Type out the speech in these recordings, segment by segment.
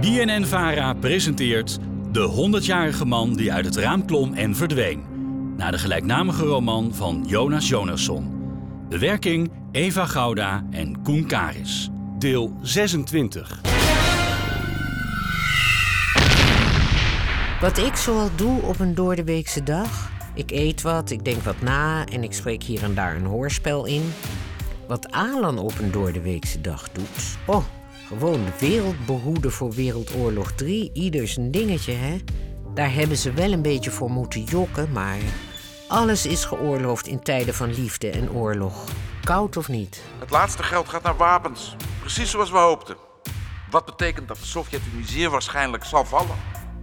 BNN-VARA presenteert De 100-jarige man die uit het raam klom en verdween. Naar de gelijknamige roman van Jonas Jonasson. Bewerking Eva Gouda en Koen Karis. Deel 26. Wat ik zoal doe op een doordeweekse dag. Ik eet wat, ik denk wat na en ik spreek hier en daar een hoorspel in. Wat Alan op een doordeweekse dag doet. Oh, gewoon de wereld behoeden voor Wereldoorlog 3. Ieder zijn dingetje, hè? Daar hebben ze wel een beetje voor moeten jokken, maar alles is geoorloofd in tijden van liefde en oorlog. Koud of niet? Het laatste geld gaat naar wapens. Precies zoals we hoopten. Wat betekent dat de Sovjet-Unie zeer waarschijnlijk zal vallen.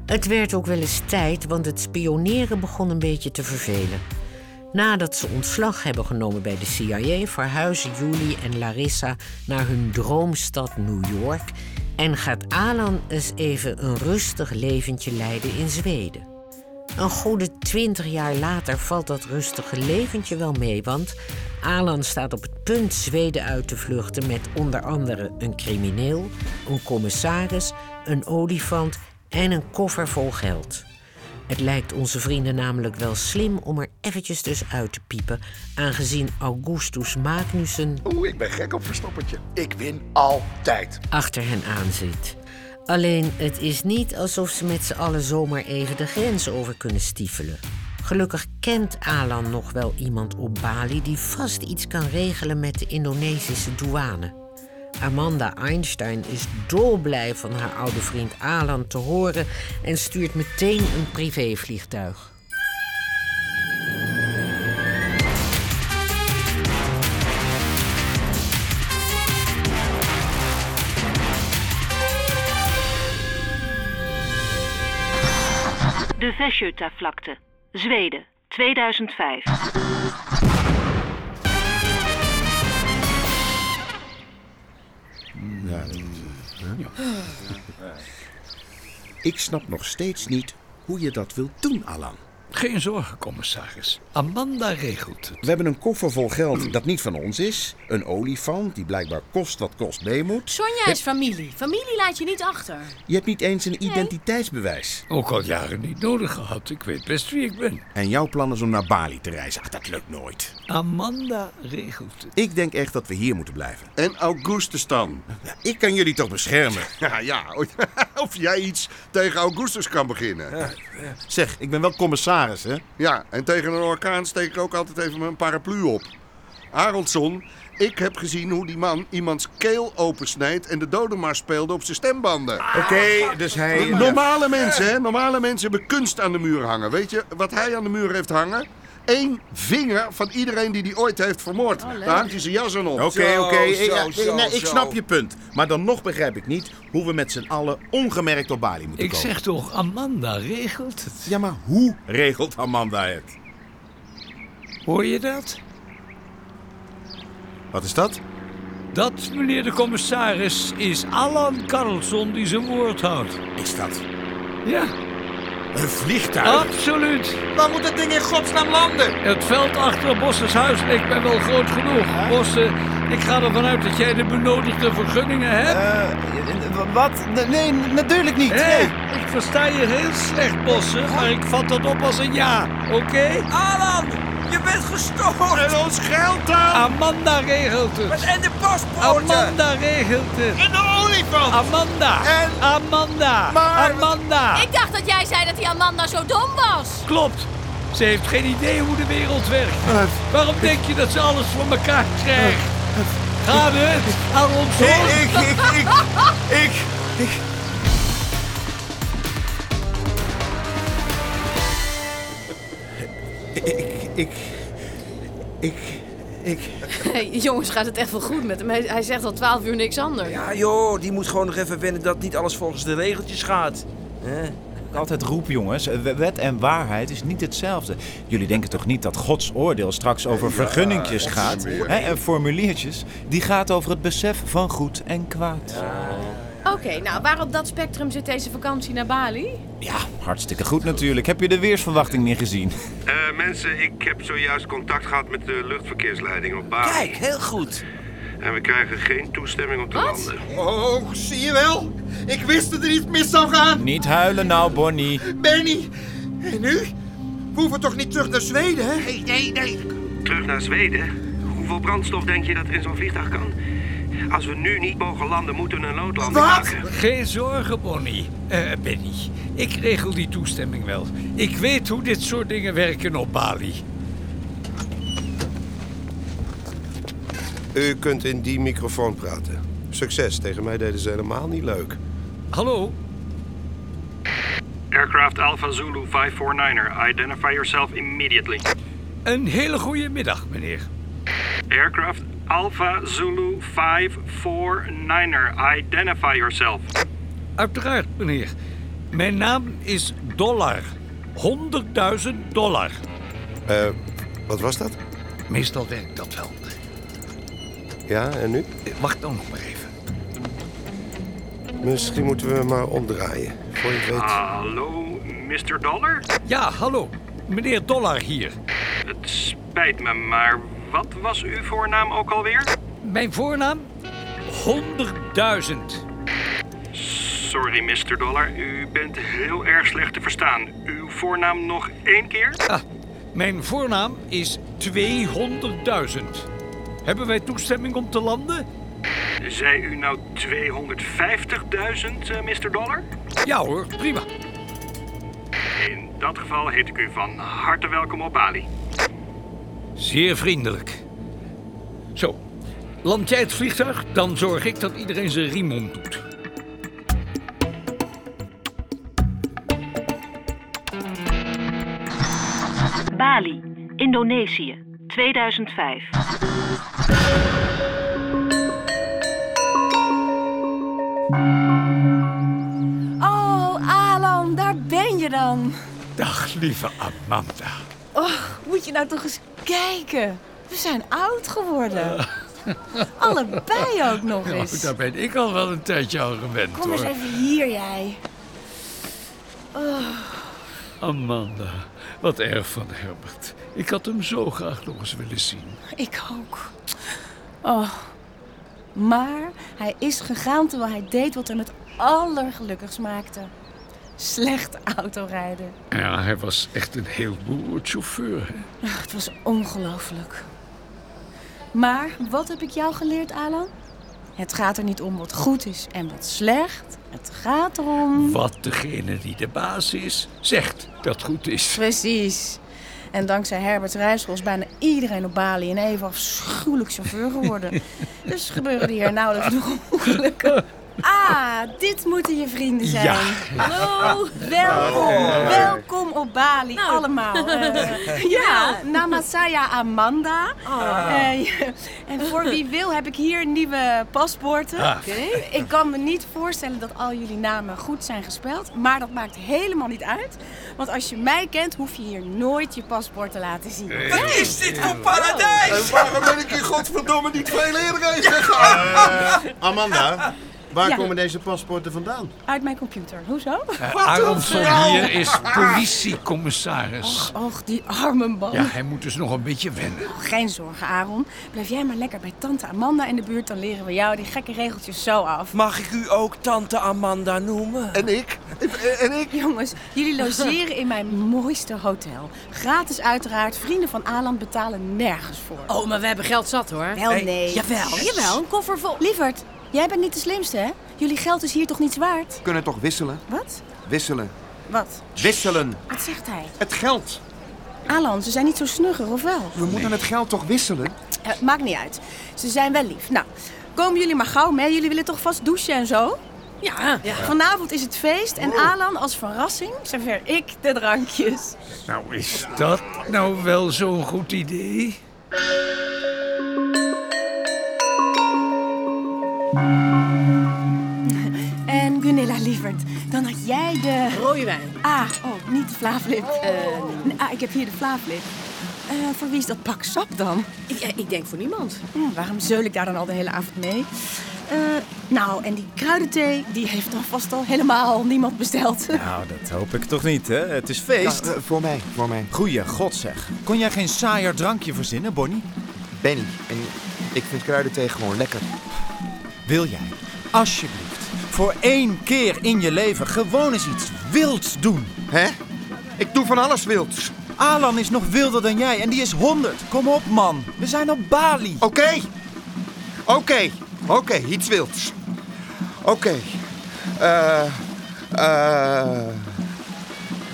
Het werd ook wel eens tijd, want het spioneren begon een beetje te vervelen. Nadat ze ontslag hebben genomen bij de CIA, verhuizen Julie en Larissa naar hun droomstad New York en gaat Alan eens even een rustig leventje leiden in Zweden. Een goede twintig jaar later valt dat rustige leventje wel mee, want Alan staat op het punt Zweden uit te vluchten met onder andere een crimineel, een commissaris, een olifant en een koffer vol geld. Het lijkt onze vrienden namelijk wel slim om er eventjes dus uit te piepen, aangezien Augustus Magnussen Oeh, ik ben gek op verstoppertje. Ik win altijd. achter hen aan zit. Alleen het is niet alsof ze met z'n allen zomaar even de grens over kunnen stiefelen. Gelukkig kent Alan nog wel iemand op Bali die vast iets kan regelen met de Indonesische douane. Amanda Einstein is dolblij van haar oude vriend Alan te horen en stuurt meteen een privévliegtuig. De Västgötavlakte, Zweden, 2005. Ik snap nog steeds niet hoe je dat wilt doen, Alan. Geen zorgen, commissaris. Amanda regelt het. We hebben een koffer vol geld dat niet van ons is. Een olifant die blijkbaar kost wat kost mee moet. Sonja is familie. Familie laat je niet achter. Je hebt niet eens een identiteitsbewijs. Ook al jaren niet nodig gehad. Ik weet best wie ik ben. En jouw plan is om naar Bali te reizen. Ach, dat lukt nooit. Amanda regelt het. Ik denk echt dat we hier moeten blijven. En Augustus dan? Ik kan jullie toch beschermen? Ja, ja. Of jij iets tegen Augustus kan beginnen. Zeg, ik ben wel commissaris, hè? Ja, en tegen een orkaan steek ik ook altijd even mijn paraplu op. Aroldsson, ik heb gezien hoe die man iemands keel opensnijdt en de dodemars speelde op zijn stembanden. Oké, dus hij... Normale mensen, hè? Normale mensen hebben kunst aan de muur hangen. Weet je wat hij aan de muur heeft hangen? Eén vinger van iedereen die die ooit heeft vermoord. Daar hangt hij zijn jas aan op. Oké, oké. Ik- nee, ik snap je punt. Maar dan nog begrijp ik niet hoe we met z'n allen ongemerkt op Bali moeten Ik komen. zeg toch, Amanda regelt het. Ja, maar hoe regelt Amanda het? Hoor je dat? Wat is dat? Dat, meneer de commissaris, is Alan Carlson die zijn woord houdt. Is dat Ja, een vliegtuig? absoluut. Waar moet dat ding in godsnaam landen? Het veld achter Bosses huis lijkt mij wel groot genoeg. Bosse, ik ga ervan uit dat jij de benodigde vergunningen hebt. Eh, wat? Nee, natuurlijk niet. Hé, ik versta je heel slecht, Bosse, maar ik vat dat op als een ja, oké? Alan, je bent gestoord. En ons geld dan? Amanda regelt het. En de paspoorten. Amanda regelt het. En de olifant. Amanda. En- Amanda. Maar- Amanda. Ik dacht dat jij zei dat die Amanda zo dom was. Klopt. Ze heeft geen idee hoe de wereld werkt. Waarom denk je dat ze alles voor elkaar krijgt? Gaat het? Alonso? Ik, ik, ik, ik, ik... Ik, ik, ik, ik... Hey, jongens, gaat het echt wel goed met hem? Hij, hij zegt al twaalf uur niks anders. Ja joh, die moet gewoon nog even wennen dat niet alles volgens de regeltjes gaat. Hè? Altijd roep, jongens. Wet en waarheid is niet hetzelfde. Jullie denken toch niet dat Gods oordeel straks over vergunningjes gaat? Hè, en formuliertjes? Die gaat over het besef van goed en kwaad. Oké, nou, waar op dat spectrum zit deze vakantie naar Bali? Ja, hartstikke goed natuurlijk. Heb je de weersverwachting niet gezien? Eh, mensen, ik heb zojuist contact gehad met de luchtverkeersleiding op Bali. Kijk, heel goed. En we krijgen geen toestemming om te landen. Oh, zie je wel? Ik wist dat er iets mis zou gaan. Niet huilen nou, Bonnie. Benny. En nu? We hoeven toch niet terug naar Zweden, hè? Nee, nee, nee. Terug naar Zweden? Hoeveel brandstof denk je dat er in zo'n vliegtuig kan? Als we nu niet mogen landen, moeten we een noodlanding Wat? maken. Geen zorgen, Bonnie. Eh, Benny. Ik regel die toestemming wel. Ik weet hoe dit soort dingen werken op Bali. U kunt in die microfoon praten. Succes, tegen mij deden ze helemaal niet leuk. Hallo? Aircraft Alpha Zulu 549er, identify yourself immediately. Een hele goede middag, meneer. Aircraft Alpha Zulu 549er, identify yourself. Uiteraard, meneer. Mijn naam is Dollar. 100.000 dollar. Eh, wat was dat? Meestal werkt dat wel. Ja, en nu? Eh, Wacht dan nog maar even. Misschien moeten we maar omdraaien. Voor je weet. Hallo, Mr. Dollar? Ja, hallo. Meneer Dollar hier. Het spijt me, maar wat was uw voornaam ook alweer? Mijn voornaam? 100.000. Sorry, Mr. Dollar. U bent heel erg slecht te verstaan. Uw voornaam nog één keer? Ah, mijn voornaam is 200.000. Hebben wij toestemming om te landen? Zei u nou 250.000, eh, Mr. Dollar? Ja hoor, prima. In dat geval heet ik u van harte welkom op Bali. Zeer vriendelijk. Zo, land jij het vliegtuig, dan zorg ik dat iedereen zijn riem om doet. Bali, Indonesië, 2005. Oh, Alan, daar ben je dan. Dag, lieve Amanda. Oh, moet je nou toch eens kijken. We zijn oud geworden. Allebei ook nog Nou, eens. daar ben ik al wel een tijdje aan gewend, Kom eens hoor. even hier, jij. Oh, Amanda, wat erg van Herbert. Ik had hem zo graag nog eens willen zien. ik ook. Oh. Maar hij is gegaan terwijl hij deed wat hem het allergelukkigst maakte. Slecht autorijden. Ja, hij was echt een heel beroerd chauffeur. hè? Ach, Het was ongelooflijk. Maar wat heb ik jou geleerd, Alan? Het gaat er niet om wat goed is en wat slecht. Het gaat erom. Wat degene die de baas is, zegt dat goed is. Precies. En dankzij Herbert's rijschool is bijna iedereen op Bali een even afschuwelijk chauffeur geworden. dus gebeuren hier nauwelijks nog ongelukken. Ah, dit moeten je vrienden zijn. Ja. Hallo, welkom. Welkom op Bali, allemaal. Eh, ja, Namasaya Amanda. Eh, ja. en voor wie wil heb ik hier nieuwe paspoorten. Ah. Ik kan me niet voorstellen dat al jullie namen goed zijn gespeld. Maar dat maakt helemaal niet uit. Want als je mij kent, hoef je hier nooit je paspoort te laten zien. Wat is dit voor paradijs? En waarom ben ik hier godverdomme niet veel eerder heen gegaan? Amanda, waar Ja. komen deze paspoorten vandaan? Uit mijn computer. Hoezo? Uh, Aronson hier is politiecommissaris. Och, die arme man. Ja, hij moet dus nog een beetje wennen. Geen zorgen, Aaron. Blijf jij maar lekker bij tante Amanda in de buurt, dan leren we jou die gekke regeltjes zo af. Mag ik u ook tante Amanda noemen? En ik? En ik? Jongens, jullie logeren in mijn mooiste hotel. Gratis uiteraard. Vrienden van Alan betalen nergens voor. Oh, maar we hebben geld zat hoor. Wel nee. Jawel, jawel, een koffer vol. Lieverd, jij bent niet de slimste, hè? Jullie geld is hier toch niets waard? kunnen toch wisselen? Wat? Wisselen. Wat? Wisselen. Wat zegt hij? Het geld. Alan, ze zijn niet zo snugger, of wel? We moeten het geld toch wisselen? Eh, maakt niet uit. Ze zijn wel lief. Nou, komen jullie maar gauw mee. Jullie willen toch vast douchen en zo? Ja. Vanavond is het feest en Alan als verrassing serveer ik de drankjes. Nou, is dat nou wel zo'n goed idee? En Gunilla Lievert, dan had jij de... Rode wijn. Ah, oh, niet de Vlaaflip. Nee, Ah, ik heb hier de Vlaaflip. Eh, voor wie is dat pak sap dan? Ik, ik denk voor niemand. Hm, waarom zeul ik daar dan al de hele avond mee? Eh, nou, en die kruidenthee, die heeft dan vast al helemaal niemand besteld. Nou, dat hoop ik toch niet, hè? Het is feest. Ja, voor mij, voor mij. Goeie god zeg. Kon jij geen saaier drankje verzinnen, Bonnie? Benny. En Ik vind kruidenthee gewoon lekker. Wil jij, alsjeblieft, voor één keer in je leven gewoon eens iets wilds doen? Hè? Ik doe van alles wilds. Alan is nog wilder dan jij en die is 100. Kom op, man. We zijn op Bali. Oké. Oké. Oké, iets wilds. Oké. Eh... eh...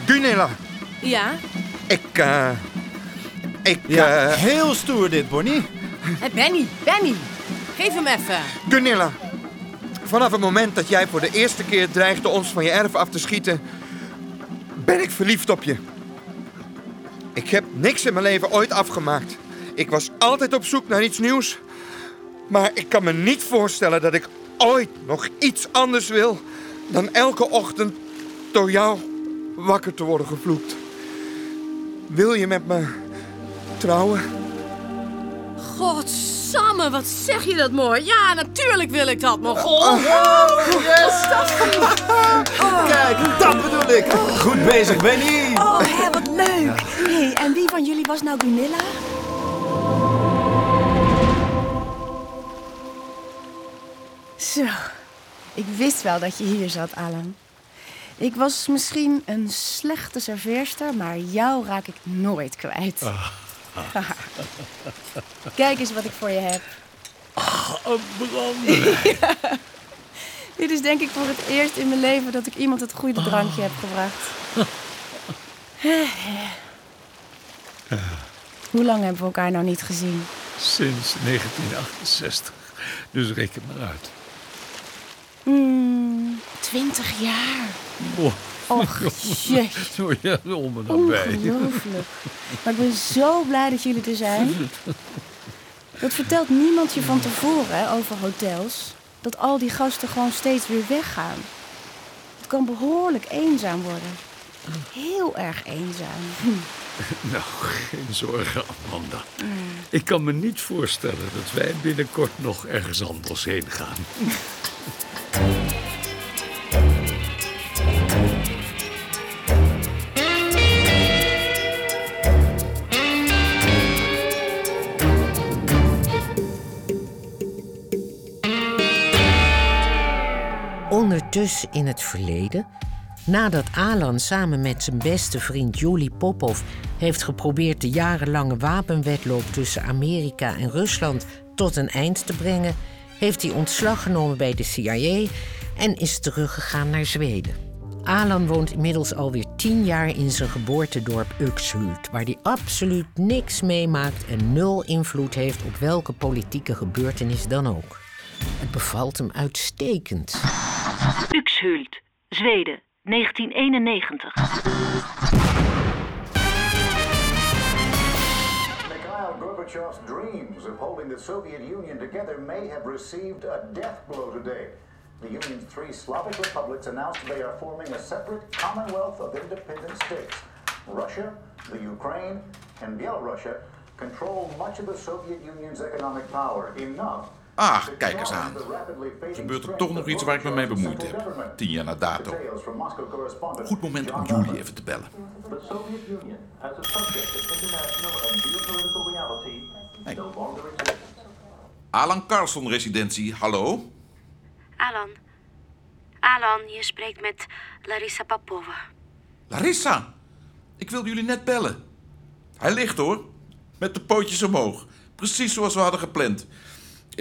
Gunilla, Ja? ik... eh ik... Ja, eh, heel stoer dit, Bonnie. Hé, Benny, Benny. Geef hem even. Gunilla, vanaf het moment dat jij voor de eerste keer dreigde ons van je erf af te schieten, ben ik verliefd op je. Ik heb niks in mijn leven ooit afgemaakt. Ik was altijd op zoek naar iets nieuws. Maar ik kan me niet voorstellen dat ik ooit nog iets anders wil dan elke ochtend door jou wakker te worden gevloekt. Wil je met me trouwen? Godsamme, wat zeg je dat mooi. Ja, natuurlijk wil ik dat, maar god. Oh, yes! Kijk, dat bedoel ik. Goed bezig, Benny. Oh, hè, wat leuk. hey, en wie van jullie was nou Gunilla? Zo, ik wist wel dat je hier zat, Alan. Ik was misschien een slechte serveerster, maar jou raak ik nooit kwijt. Kijk eens wat ik voor je heb. Een brandewijn. Dit is denk ik voor het eerst in mijn leven dat ik iemand het goede drankje heb gebracht. Hoe lang hebben we elkaar nou niet gezien? Sinds 1968. Dus reken maar uit. Hmm, twintig jaar. Och, jee. Zo ja, om. Ongelooflijk. Maar ik ben zo blij dat jullie er zijn. Dat vertelt niemand je van tevoren hè, over hotels. Dat al die gasten gewoon steeds weer weggaan. Het kan behoorlijk eenzaam worden. Heel erg eenzaam. Nou, geen zorgen, Amanda. Ik kan me niet voorstellen dat wij binnenkort nog ergens anders heen gaan. Ondertussen in het verleden, nadat Alan samen met zijn beste vriend Yuli Popov heeft geprobeerd de jarenlange wapenwedloop tussen Amerika en Rusland tot een eind te brengen, heeft hij ontslag genomen bij de CIA en is teruggegaan naar Zweden. Alan woont inmiddels alweer tien jaar in zijn geboortedorp Uxhult, waar hij absoluut niks meemaakt en nul invloed heeft op welke politieke gebeurtenis dan ook. Het bevalt hem uitstekend. Uxhult, Zweden, 1991. Mikhail Gorbachev's dreams of holding the Soviet Union together may have received a death blow today. The Union's three Slavic republics announced they are forming a separate Commonwealth of Independent States. Russia, the Ukraine, and Belarus control much of the Soviet Union's economic power, enough Ah, kijk eens aan. Gebeurt er toch nog iets waar ik me mee bemoeid heb? Tien jaar na dato. Goed moment om Julie even te bellen. Exists. Alan Carlson residentie, hallo? Alan. Alan, je spreekt met Larissa Papova. Larissa, ik wilde jullie net bellen. Hij ligt hoor, met de pootjes omhoog. Precies zoals we hadden gepland.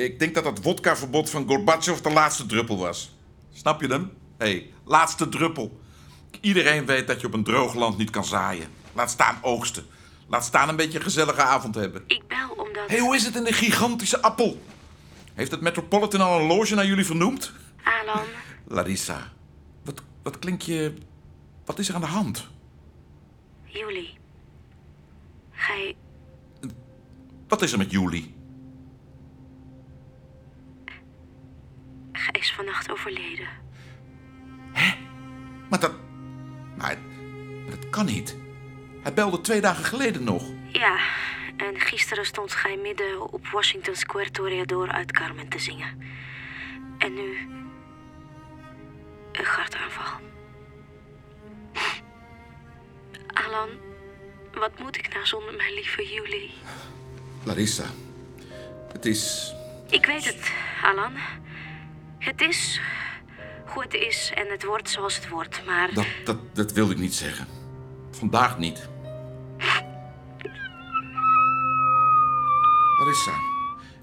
Ik denk dat dat wodkaverbod van Gorbachev de laatste druppel was. Snap je hem? Hé, hey, laatste druppel. Iedereen weet dat je op een droog land niet kan zaaien. Laat staan oogsten. Laat staan een beetje een gezellige avond hebben. Ik bel omdat... Hé, hey, hoe is het in de gigantische appel? Heeft het Metropolitan al een loge naar jullie vernoemd? Alan. Larissa, wat, wat klink je... Wat is er aan de hand? Julie. Gij... Wat is er met Julie? Gij is vannacht overleden. Maar dat... Maar, maar dat kan niet. Hij belde twee dagen geleden nog. Ja, en gisteren stond gij midden op Washington Square Toreador uit Carmen te zingen. En nu... Een hartaanval. Alan, wat moet ik nou zonder mijn lieve Julie? Larissa, Het is... Ik weet het, Alan. Het is hoe het is en het wordt zoals het wordt, maar... Dat, dat, dat wilde ik niet zeggen. Vandaag niet. Larissa,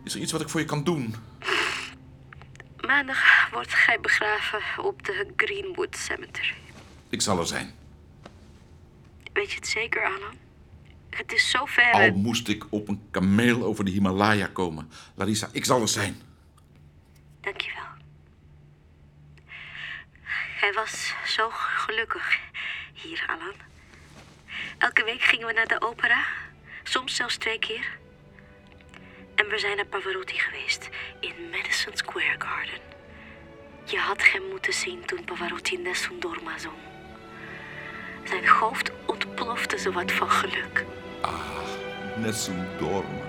is er iets wat ik voor je kan doen? Maandag wordt gij begraven op de Greenwood Cemetery. Ik zal er zijn. Weet je het zeker, Alan? Het is zo ver. Al moest ik op een kameel over de Himalaya komen. Larissa, ik zal er zijn. Dankjewel. Hij was zo gelukkig hier, Alan. Elke week gingen we naar de opera. Soms zelfs twee keer. En we zijn naar Pavarotti geweest. In Madison Square Garden. Je had hem moeten zien toen Pavarotti Nessun Dorma zong. Zijn hoofd ontplofte zowat van geluk. Nessun Dorma.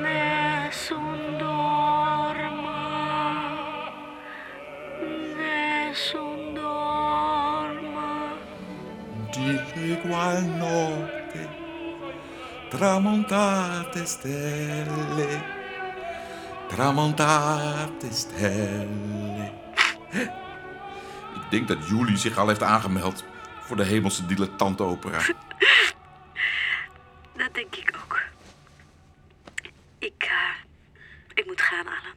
Nessun Di qual notte tramontate stelle, tramontate stelle. Ik denk dat Julie zich al heeft aangemeld voor de hemelse dilettantopera. Dat denk ik ook. Ik, eh, ik moet gaan, Alan.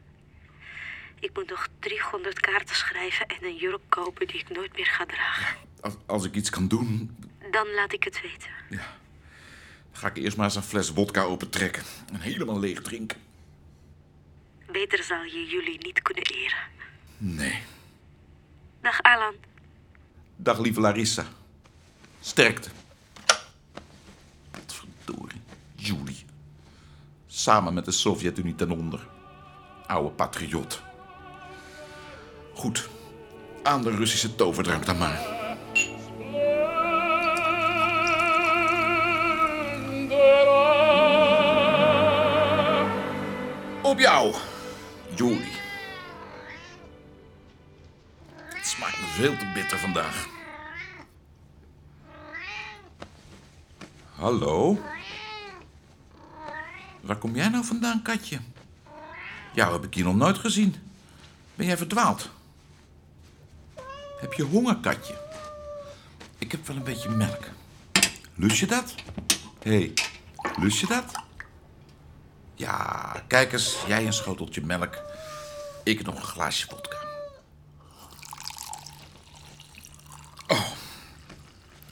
Ik moet nog 300 kaarten schrijven en een jurk kopen die ik nooit meer ga dragen. Als, als ik iets kan doen, Dan laat ik het weten. ga ik eerst maar eens een fles wodka opentrekken en helemaal leeg drinken. Beter zal je jullie niet kunnen eren. Nee. Dag, Alan. Dag lieve Larissa. Sterkte. Verdorie. Julie. Samen met de Sovjet-Unie ten onder. Oude patriot. Goed. Aan de Russische toverdrank dan maar. Op jou, Julie. Het smaakt me veel te bitter vandaag. Hallo? Waar kom jij nou vandaan, katje? Jou heb ik hier nog nooit gezien. Ben jij verdwaald? Heb je honger, katje? Ik heb wel een beetje melk. Lust je dat? Hé, hey, lust je dat? Ja, kijk eens, jij een schoteltje melk. Ik nog een glaasje vodka. Oh,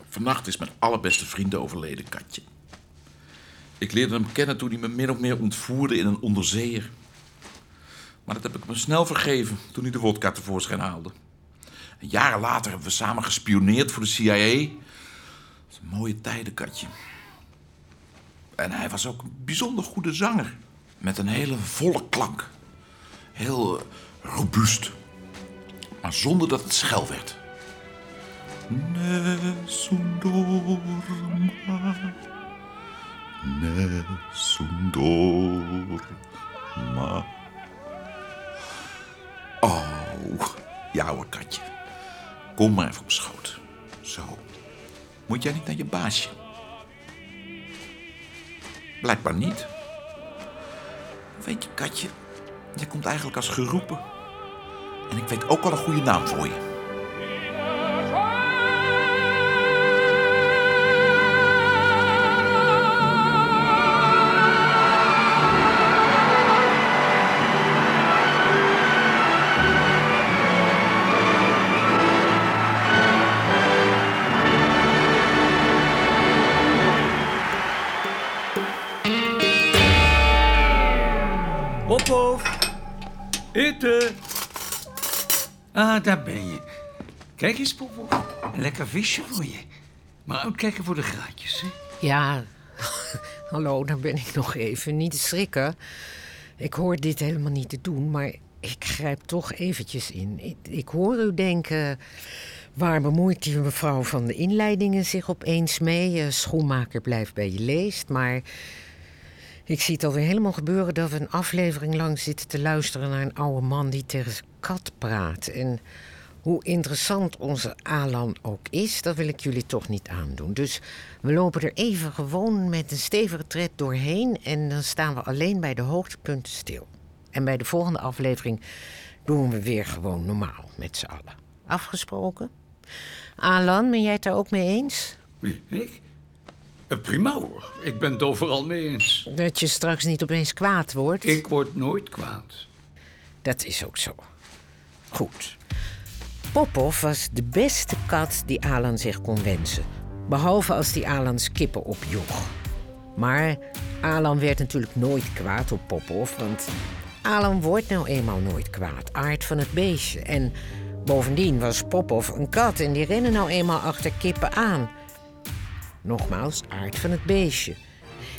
vannacht is mijn allerbeste vriend overleden, Katje. Ik leerde hem kennen toen hij me min of meer ontvoerde in een onderzeeër. Maar dat heb ik me snel vergeven toen hij de wodka tevoorschijn haalde. En jaren later hebben we samen gespioneerd voor de CIA. Dat mooie tijden, Katje. En hij was ook een bijzonder goede zanger. Met een hele volle klank. Heel eh, robuust. Maar zonder dat het schel werd. Nessun dorma. Oh, hoor, katje. Kom maar even op schoot. Zo. Moet jij niet naar je baasje? Blijkbaar niet. Weet je, katje, jij komt eigenlijk als geroepen. En ik weet ook al een goede naam voor je. Daar ben je. Kijk eens, Popo. Een lekker visje voor je. Maar ook kijken voor de graatjes, hè? Ja, hallo, dan ben ik nog even. Niet schrikken. Ik hoor dit helemaal niet te doen, maar ik grijp toch eventjes in. Ik, ik hoor u denken... Waar bemoeit die mevrouw van de inleidingen zich opeens mee? Eh, schoenmaker blijft bij je leest, maar... Ik zie het alweer helemaal gebeuren dat we een aflevering lang zitten te luisteren naar een oude man die tegen zijn kat praat. En Hoe interessant onze Alan ook is, dat wil ik jullie toch niet aandoen. Dus we lopen er even gewoon met een stevige tred doorheen en dan staan we alleen bij de hoogtepunten stil. En bij de volgende aflevering doen we weer gewoon normaal met z'n allen. Afgesproken? Alan, ben jij het daar ook mee eens? Ik? Eh, Prima hoor, ik ben het overal mee eens. Dat je straks niet opeens kwaad wordt? Ik word nooit kwaad. Dat is ook zo. Goed. Was de beste kat die Alan zich kon wensen. Behalve als die Alans kippen opjoeg. Maar Alan werd natuurlijk nooit kwaad op Popov, want Alan wordt nou eenmaal nooit kwaad. Aard van het beestje. En bovendien was Popov een kat en die rennen nou eenmaal achter kippen aan. Nogmaals, aard van het beestje.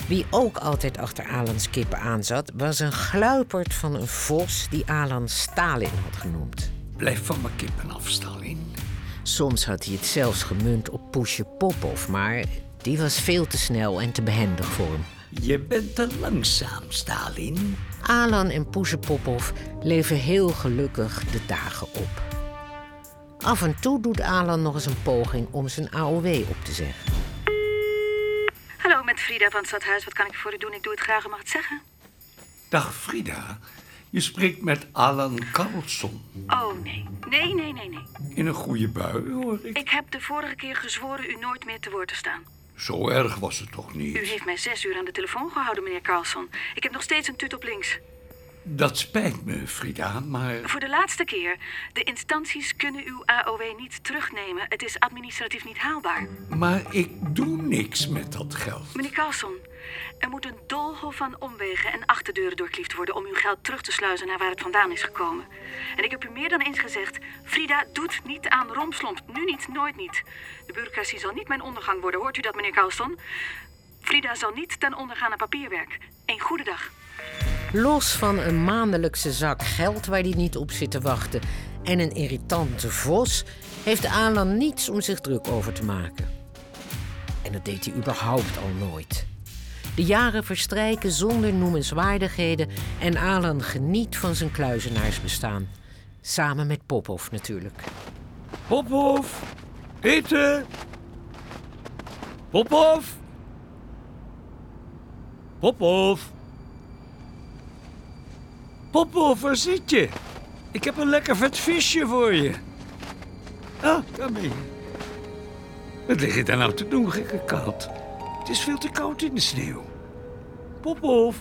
Wie ook altijd achter Alans kippen aanzat, was een gluiperd van een vos die Alan Stalin had genoemd. Blijf van mijn kippen af, Stalin. Soms had hij het zelfs gemunt op Poesje Popov, maar die was veel te snel en te behendig voor hem. Je bent te langzaam, Stalin. Alan en Poesje Popov leven heel gelukkig de dagen op. Af en toe doet Alan nog eens een poging om zijn AOW op te zeggen. Frida van het stadhuis. Wat kan ik voor u doen? Ik doe het graag, u mag het zeggen. Dag Frida, je spreekt met Alan Carlson. Oh, nee. Nee, nee, nee, nee. In een goede bui, hoor ik. Ik heb de vorige keer gezworen u nooit meer te woord te staan. Zo erg was het toch niet? U heeft mij zes uur aan de telefoon gehouden, meneer Carlson. Ik heb nog steeds een tut op links. Dat spijt me, Frida, maar... Voor de laatste keer. De instanties kunnen uw AOW niet terugnemen. Het is administratief niet haalbaar. Maar ik doe niks met dat geld. Meneer Carlson, er moet een doolhof van omwegen en achterdeuren doorkliefd worden om uw geld terug te sluizen naar waar het vandaan is gekomen. En ik heb u meer dan eens gezegd: Frida doet niet aan romslomp. Nu niet, nooit niet. De bureaucratie zal niet mijn ondergang worden. Hoort u dat, meneer Carlson? Frida zal niet ten onder gaan aan papierwerk. Een goede dag. Los van een maandelijkse zak geld waar hij niet op zit te wachten en een irritante vos, heeft Alan niets om zich druk over te maken. En dat deed hij überhaupt al nooit. De jaren verstrijken zonder noemenswaardigheden en Alan geniet van zijn kluizenaarsbestaan. Samen met Popov natuurlijk. Popov, eten! Popov! Popov! Popov, waar zit je? Ik heb een lekker vet visje voor je. Ah, ben je. Wat lig je daar nou te doen, gekke kat? Het is veel te koud in de sneeuw. Popov.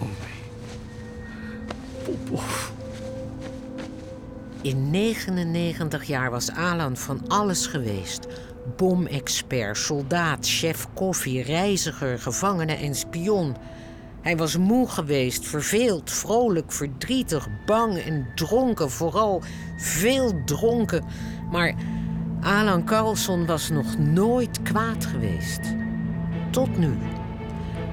Oh nee. In 99 jaar was Alan van alles geweest. Bomexpert, soldaat, chef koffie, reiziger, gevangene en spion. Hij was moe geweest, verveeld, vrolijk, verdrietig, bang en dronken. Vooral veel dronken. Maar Alan Carlson was nog nooit kwaad geweest. Tot nu.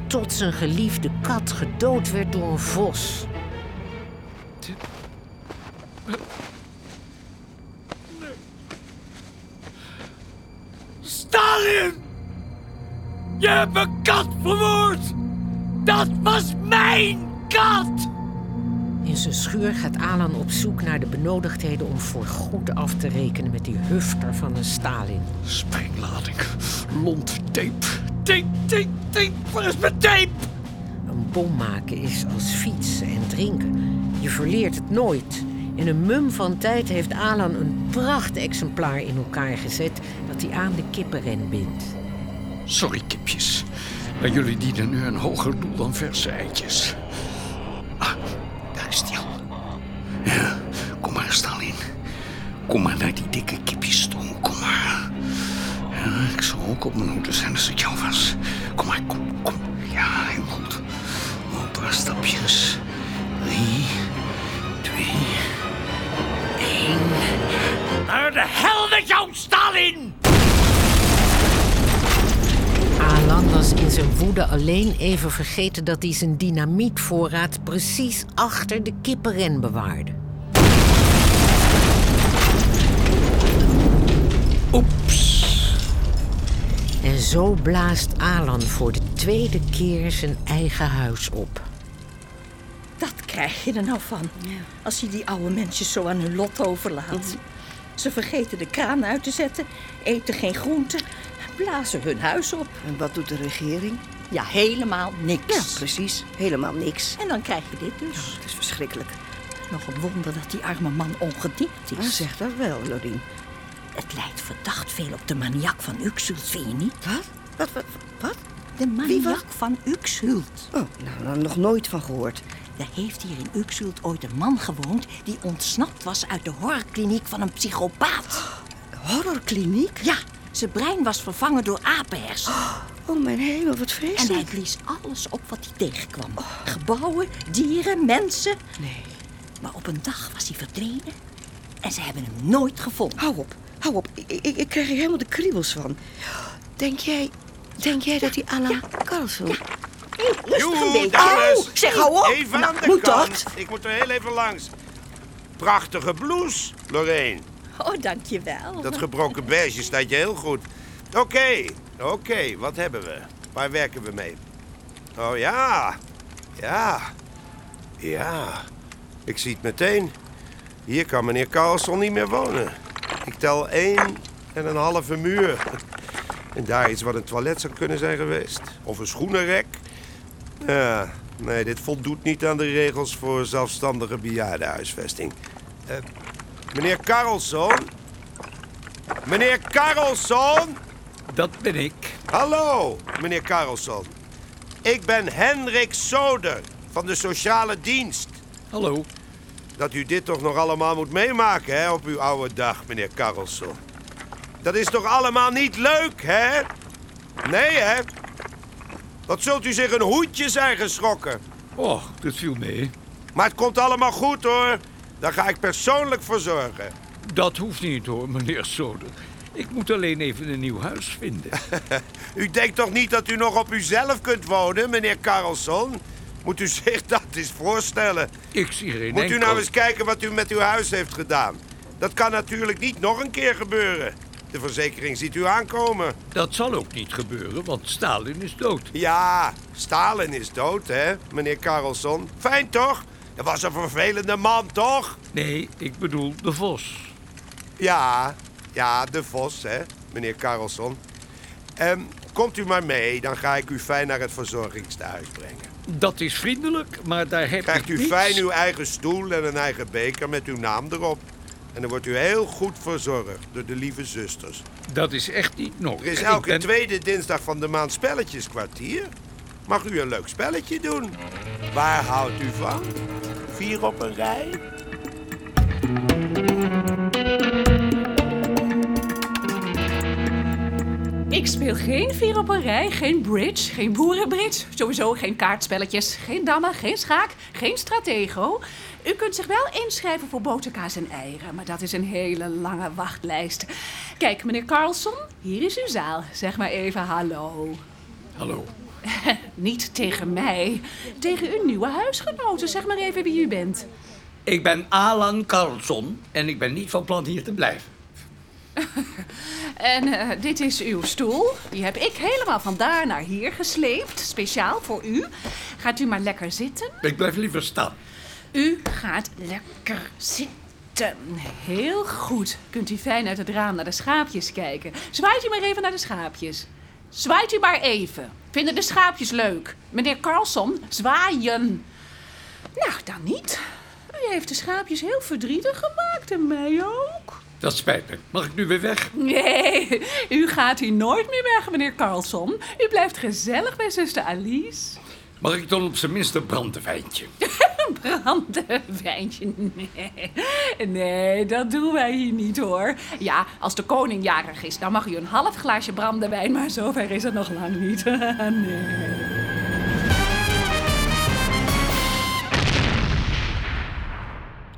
Tot zijn geliefde kat gedood werd door een vos. Stalin! Je hebt een kat vermoord! Dat was mijn kat! In zijn schuur gaat Alan op zoek naar de benodigdheden om voor goed af te rekenen met die hufter van een Stalin. Springlading, lont, tape, tape, tape, tape, waar is mijn tape? Een bom maken is als fietsen en drinken. Je verleert het nooit. In een mum van tijd heeft Alan een prachtexemplaar in elkaar gezet dat hij aan de kippenren bindt. Sorry, kipjes. Maar jullie dienen nu een hoger doel dan verse eitjes. Ah, daar is die kom maar, Stalin. Kom maar naar die dikke kipjesstroom, kom maar. Ik zal ook op mijn hoede zijn als het jou was. Kom maar, kom, kom. Ja, heel goed. Een paar stapjes. Drie, twee, één. Naar de hel met jou, Stalin! Was in zijn woede alleen even vergeten dat hij zijn dynamietvoorraad precies achter de kippenren bewaarde. Oeps. En zo blaast Alan voor de tweede keer zijn eigen huis op. Dat krijg je er nou van? Als je die oude mensen zo aan hun lot overlaat. Ze vergeten de kraan uit te zetten, eten geen groenten, blazen hun huis op. En wat doet de regering? Ja, helemaal niks. Ja, precies. Helemaal niks. En dan krijg je dit dus. Het is verschrikkelijk. Nog een wonder dat die arme man ongedeerd is. Zeg dat wel, Lorien. Het lijkt verdacht veel op de maniak van Uxhult, vind je niet? Wat? Wat? Wat? wat? De maniak van Uxhult. Oh, nou, nou, nog nooit van gehoord. Er heeft hier in Uxhult ooit een man gewoond... die ontsnapt was uit de horrorkliniek van een psychopaat. Horrorkliniek? Ja, zijn brein was vervangen door apenhers. Oh, mijn hemel, wat En vreselijk. hij blies alles op wat hij tegenkwam. Gebouwen, dieren, mensen. Nee. Maar op een dag was hij verdwenen en ze hebben hem nooit gevonden. Hou op, hou op. Ik, ik, ik krijg hier helemaal de kriebels van. Denk jij, denk jij dat die Alan Carlson... Rustig een Joe, beetje. Oh, zeg, hou op. Even Nou, aan de moet kant. dat? Ik moet er heel even langs. Prachtige blouse, Lorraine. Oh, dankjewel. Dat gebroken beige staat je heel goed. Oké, oké, wat hebben we? Waar werken we mee? Oh ja, ja, ja. Ik zie het meteen. Hier kan meneer Carlson niet meer wonen. Ik tel één en een halve muur. En daar iets wat een toilet zou kunnen zijn geweest. Of een schoenenrek. Ja, nee, dit voldoet niet aan de regels voor zelfstandige bejaardenhuisvesting. Eh, meneer Carlson? Meneer Carlson? Dat ben ik. Hallo, meneer Carlson. Ik ben Henrik Soder van de sociale dienst. Hallo. Dat u dit toch nog allemaal moet meemaken, hè, op uw oude dag, meneer Carlson. Dat is toch allemaal niet leuk, hè? Nee, hè? Wat zult u zich een hoedje zijn geschrokken? Oh, dat viel mee. Maar het komt allemaal goed, hoor. Daar ga ik persoonlijk voor zorgen. Dat hoeft niet hoor, meneer Soder. Ik moet alleen even een nieuw huis vinden. U denkt toch niet dat u nog op uzelf kunt wonen, meneer Carlson? Moet u zich dat eens voorstellen. Ik zie geen Moet u nou eens kijken wat u met uw huis heeft gedaan. Dat kan natuurlijk niet nog een keer gebeuren. De verzekering ziet u aankomen. Dat zal ook niet gebeuren, want Stalin is dood. Ja, Stalin is dood, hè, meneer Carlson. Fijn toch? Dat was een vervelende man, toch? Nee, ik bedoel de Vos. Ja, ja, de Vos, hè, meneer Carlson. Ehm, komt u maar mee, dan ga ik u fijn naar het verzorgingstehuis brengen. Dat is vriendelijk, maar daar heb Krijgt ik u niets. fijn uw eigen stoel en een eigen beker met uw naam erop. En dan wordt u heel goed verzorgd door de lieve zusters. Dat is echt niet nodig. Er is elke ben- tweede dinsdag van de maand spelletjeskwartier. Mag u een leuk spelletje doen? Waar houdt u van? Vier op een rij? Ik speel geen vier op een rij, geen bridge, geen boerenbridge. Sowieso geen kaartspelletjes, geen dammen, geen schaak, geen stratego. U kunt zich wel inschrijven voor boterkaas en eieren, maar dat is een hele lange wachtlijst. Kijk, meneer Carlson, hier is uw zaal. Zeg maar even hallo. Hallo. Niet tegen mij, tegen uw nieuwe huisgenoten. Zeg maar even wie u bent. Ik ben Alan Carlson en ik ben niet van plan hier te blijven. En eh, dit is uw stoel. Die heb ik helemaal van daar naar hier gesleept. Speciaal voor u. Gaat u maar lekker zitten. Ik blijf liever staan. U gaat lekker zitten. Heel goed. Kunt u fijn uit het raam naar de schaapjes kijken. Zwaait u maar even naar de schaapjes. Zwaait u maar even. Vinden de schaapjes leuk? Meneer Carlson, zwaaien. Nou, dan niet. U heeft de schaapjes heel verdrietig gemaakt en mij ook. Dat spijt me. Mag ik nu weer weg? Nee, u gaat hier nooit meer weg, meneer Carlson. U blijft gezellig bij zuster Alice. Mag ik dan op zijn minst een brandewijntje? Brandewijntje, nee. Nee, dat doen wij hier niet hoor. Ja, als de koning jarig is, dan mag u een half glaasje brandewijn, maar zover is het nog lang niet. nee.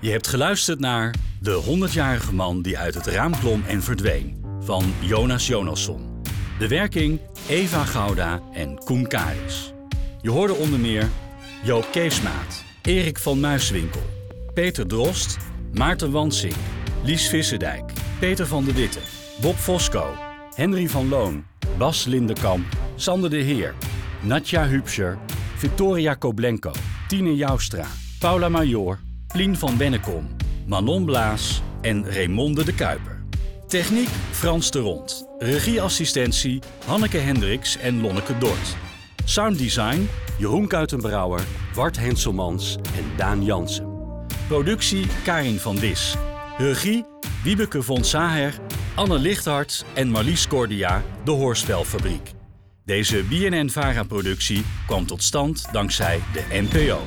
Je hebt geluisterd naar De 100-jarige man die uit het raam klom en verdween van Jonas Jonasson. De werking Eva Gouda en Koen Karis. Je hoorde onder meer Joop Keesmaat, Erik van Muiswinkel, Peter Drost, Maarten Wansing, Lies Visserdijk, Peter van de Witte, Bob Fosco, Henry van Loon, Bas Lindekamp, Sander de Heer, Natja Hupscher, Victoria Koblenko, Tine Joustra, Paula Major, Plien van Bennekom, Manon Blaas en Raymonde de Kuiper. Techniek Frans de Rond. Regieassistentie Hanneke Hendricks en Lonneke Dort. Sounddesign Jeroen Kuitenbrouwer, Wart Henselmans en Daan Jansen. Productie Karin van Dis. Regie Wiebeke von Saher, Anne Lichthart en Marlies Cordia, de Hoorspelfabriek. Deze BNN-VARA-productie kwam tot stand dankzij de NPO.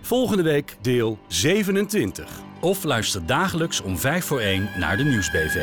Volgende week deel 27. Of luister dagelijks om 5 voor 1 naar de Nieuwsbv.